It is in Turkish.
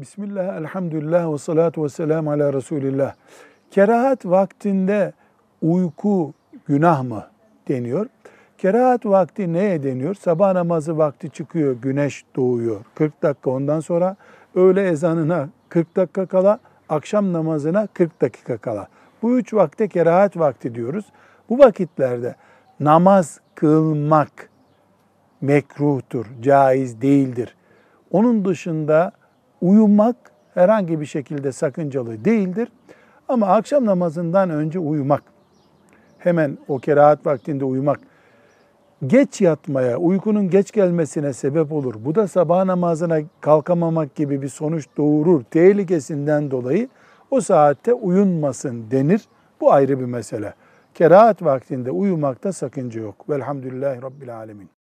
Bismillah, elhamdülillah ve salatu ve selamu ala Resulillah. Kerahat vaktinde uyku günah mı deniyor? Kerahat vakti neye deniyor? Sabah namazı vakti çıkıyor, güneş doğuyor. 40 dakika ondan sonra öğle ezanına 40 dakika kala, akşam namazına 40 dakika kala. Bu üç vakte kerahat vakti diyoruz. Bu vakitlerde namaz kılmak mekruhtur, caiz değildir. Onun dışında uyumak herhangi bir şekilde sakıncalı değildir. Ama akşam namazından önce uyumak, hemen o kerahat vaktinde uyumak, geç yatmaya, uykunun geç gelmesine sebep olur. Bu da sabah namazına kalkamamak gibi bir sonuç doğurur. Tehlikesinden dolayı o saatte uyunmasın denir. Bu ayrı bir mesele. Kerahat vaktinde uyumakta sakınca yok. Velhamdülillahi Rabbil Alemin.